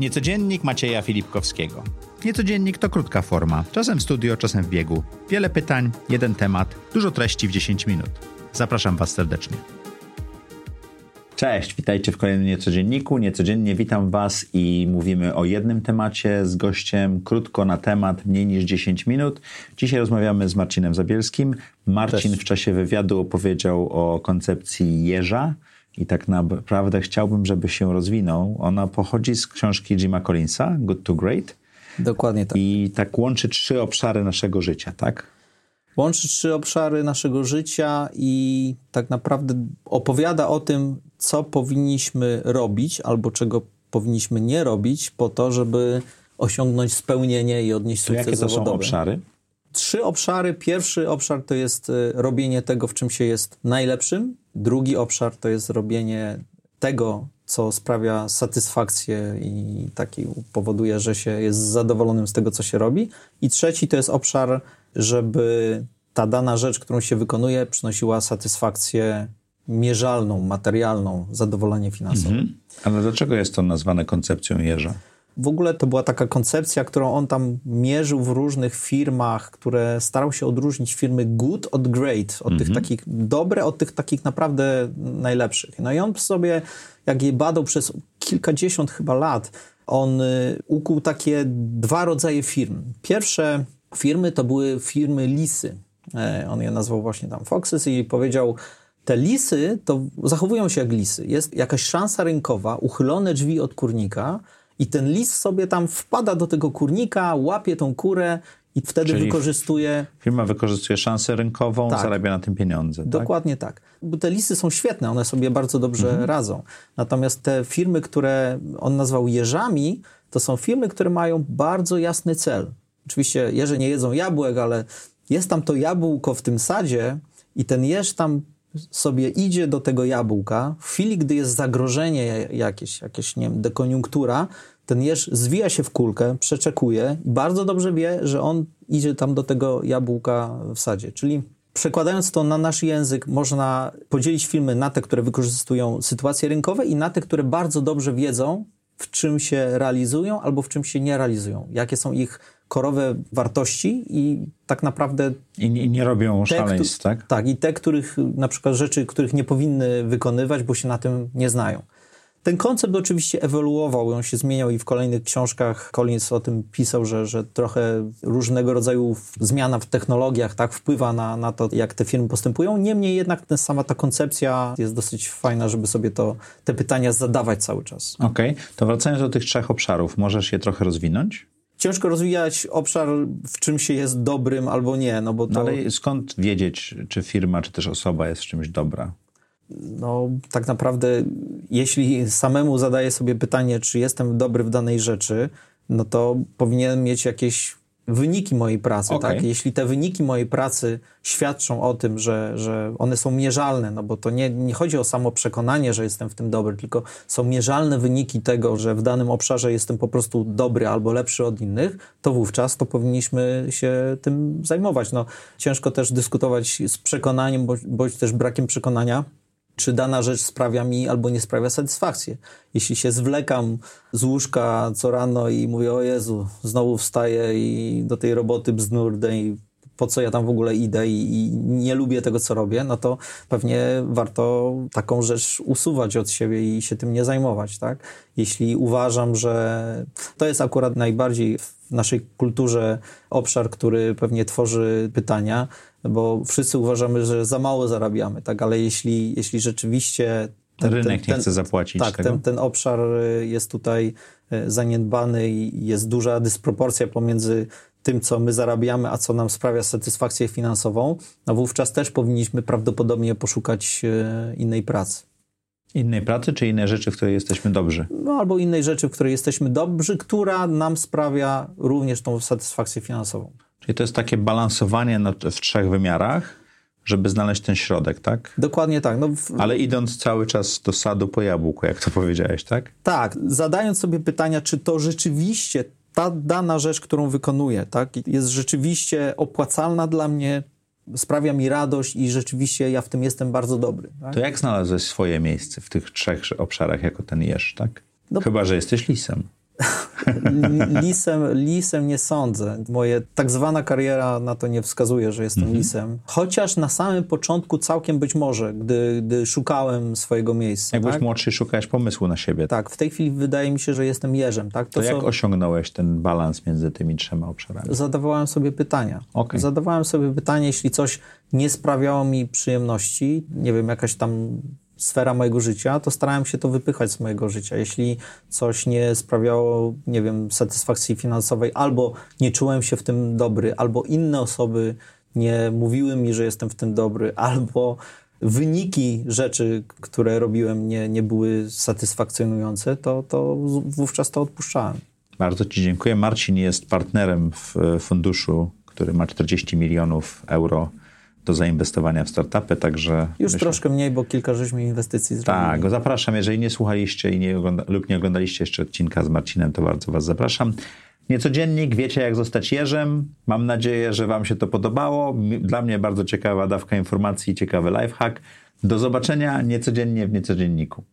Niecodziennik Macieja Filipkowskiego. Niecodziennik to krótka forma, czasem w studio, czasem w biegu. Wiele pytań, jeden temat, dużo treści w 10 minut. Zapraszam Was serdecznie. Cześć, witajcie w kolejnym Niecodzienniku. Niecodziennie witam Was i mówimy o jednym temacie z gościem, krótko na temat, mniej niż 10 minut. Dzisiaj rozmawiamy z Marcinem Zabielskim. Marcin Cześć. w czasie wywiadu opowiedział o koncepcji jeża i tak naprawdę chciałbym, żeby się rozwinął. Ona pochodzi z książki Jima Collinsa, Good to Great. Dokładnie tak. I tak łączy trzy obszary naszego życia, tak? Łączy trzy obszary naszego życia i tak naprawdę opowiada o tym, co powinniśmy robić albo czego powinniśmy nie robić po to, żeby osiągnąć spełnienie i odnieść to sukces jakie to zawodowy. są obszary? Trzy obszary. Pierwszy obszar to jest y, robienie tego, w czym się jest najlepszym. Drugi obszar to jest robienie tego, co sprawia satysfakcję i taki powoduje, że się jest zadowolonym z tego, co się robi. I trzeci to jest obszar, żeby ta dana rzecz, którą się wykonuje, przynosiła satysfakcję mierzalną, materialną, zadowolenie finansowe. Mhm. Ale dlaczego jest to nazwane koncepcją jeża? W ogóle to była taka koncepcja, którą on tam mierzył w różnych firmach, które starał się odróżnić firmy good od great, od tych mhm. takich dobre, od tych takich naprawdę najlepszych. No i on sobie, jak je badał przez kilkadziesiąt chyba lat, on y, ukuł takie dwa rodzaje firm. Pierwsze firmy to były firmy lisy. E, on je nazwał właśnie tam Foxes i powiedział, te lisy to zachowują się jak lisy. Jest jakaś szansa rynkowa, uchylone drzwi od kurnika, i ten lis sobie tam wpada do tego kurnika, łapie tą kurę i wtedy Czyli wykorzystuje. Firma wykorzystuje szansę rynkową, tak. zarabia na tym pieniądze. Tak? Dokładnie tak? tak. Bo te lisy są świetne, one sobie bardzo dobrze mhm. radzą. Natomiast te firmy, które on nazwał jeżami, to są firmy, które mają bardzo jasny cel. Oczywiście jeże nie jedzą jabłek, ale jest tam to jabłko w tym sadzie i ten jeż tam sobie idzie do tego jabłka, w chwili, gdy jest zagrożenie jakieś, jakieś nie wiem, dekoniunktura, ten jeż zwija się w kulkę, przeczekuje i bardzo dobrze wie, że on idzie tam do tego jabłka w sadzie. Czyli przekładając to na nasz język, można podzielić filmy na te, które wykorzystują sytuacje rynkowe i na te, które bardzo dobrze wiedzą, w czym się realizują albo w czym się nie realizują. Jakie są ich korowe wartości i tak naprawdę... I nie, nie robią szaleństw, tak? Tak, i te, których, na przykład rzeczy, których nie powinny wykonywać, bo się na tym nie znają. Ten koncept oczywiście ewoluował, on się zmieniał i w kolejnych książkach Collins o tym pisał, że, że trochę różnego rodzaju zmiana w technologiach tak wpływa na, na to, jak te firmy postępują. Niemniej jednak ten, sama ta koncepcja jest dosyć fajna, żeby sobie to, te pytania zadawać cały czas. Okej, okay. to wracając do tych trzech obszarów, możesz je trochę rozwinąć? ciężko rozwijać obszar, w czym się jest dobrym albo nie, no bo to... No ale skąd wiedzieć, czy firma, czy też osoba jest w czymś dobra? No, tak naprawdę, jeśli samemu zadaję sobie pytanie, czy jestem dobry w danej rzeczy, no to powinienem mieć jakieś wyniki mojej pracy, okay. tak? Jeśli te wyniki mojej pracy świadczą o tym, że, że one są mierzalne, no bo to nie, nie chodzi o samo przekonanie, że jestem w tym dobry, tylko są mierzalne wyniki tego, że w danym obszarze jestem po prostu dobry albo lepszy od innych, to wówczas to powinniśmy się tym zajmować. No, ciężko też dyskutować z przekonaniem, bądź, bądź też brakiem przekonania, czy dana rzecz sprawia mi albo nie sprawia satysfakcji. Jeśli się zwlekam z łóżka co rano i mówię, o Jezu, znowu wstaję i do tej roboty bznurdę i po co ja tam w ogóle idę i, i, nie lubię tego, co robię, no to pewnie warto taką rzecz usuwać od siebie i się tym nie zajmować, tak? Jeśli uważam, że to jest akurat najbardziej w naszej kulturze obszar, który pewnie tworzy pytania, bo wszyscy uważamy, że za mało zarabiamy, tak? Ale jeśli, jeśli rzeczywiście ten, rynek ten, nie chce zapłacić tak, tego. Ten, ten obszar jest tutaj e, zaniedbany i jest duża dysproporcja pomiędzy tym, co my zarabiamy, a co nam sprawia satysfakcję finansową, no wówczas też powinniśmy prawdopodobnie poszukać e, innej pracy. Innej pracy, czy innej rzeczy, w której jesteśmy dobrzy? No, albo innej rzeczy, w której jesteśmy dobrzy, która nam sprawia również tą satysfakcję finansową. Czyli to jest takie balansowanie w trzech wymiarach, żeby znaleźć ten środek, tak? Dokładnie tak. No w... Ale idąc cały czas do sadu po jabłku, jak to powiedziałeś, tak? Tak, zadając sobie pytania, czy to rzeczywiście ta dana rzecz, którą wykonuję, tak, jest rzeczywiście opłacalna dla mnie, sprawia mi radość i rzeczywiście ja w tym jestem bardzo dobry. Tak? To jak znalazłeś swoje miejsce w tych trzech obszarach jako ten jeż, tak? No, Chyba, że jesteś lisem. Lisem, lisem nie sądzę. Moje tak zwana kariera na to nie wskazuje, że jestem mhm. lisem. Chociaż na samym początku całkiem być może, gdy, gdy szukałem swojego miejsca. Jak tak? byłeś młodszy, szukałeś pomysłu na siebie. Tak, w tej chwili wydaje mi się, że jestem jeżem. Tak? To, to jak co... osiągnąłeś ten balans między tymi trzema obszarami? Zadawałem sobie pytania. Okay. Zadawałem sobie pytanie, jeśli coś nie sprawiało mi przyjemności, nie wiem, jakaś tam sfera mojego życia, to starałem się to wypychać z mojego życia. Jeśli coś nie sprawiało, nie wiem, satysfakcji finansowej, albo nie czułem się w tym dobry, albo inne osoby nie mówiły mi, że jestem w tym dobry, albo wyniki rzeczy, które robiłem, nie, nie były satysfakcjonujące, to, to wówczas to odpuszczałem. Bardzo Ci dziękuję. Marcin jest partnerem w funduszu, który ma 40 milionów euro do zainwestowania w startupy, także... Już myślę, troszkę mniej, bo kilka żeśmy inwestycji zrobili. Tak, zapraszam. Jeżeli nie słuchaliście i nie ogląda, lub nie oglądaliście jeszcze odcinka z Marcinem, to bardzo was zapraszam. Niecodziennik, wiecie jak zostać jeżem. Mam nadzieję, że wam się to podobało. Dla mnie bardzo ciekawa dawka informacji, ciekawy lifehack. Do zobaczenia niecodziennie w Niecodzienniku.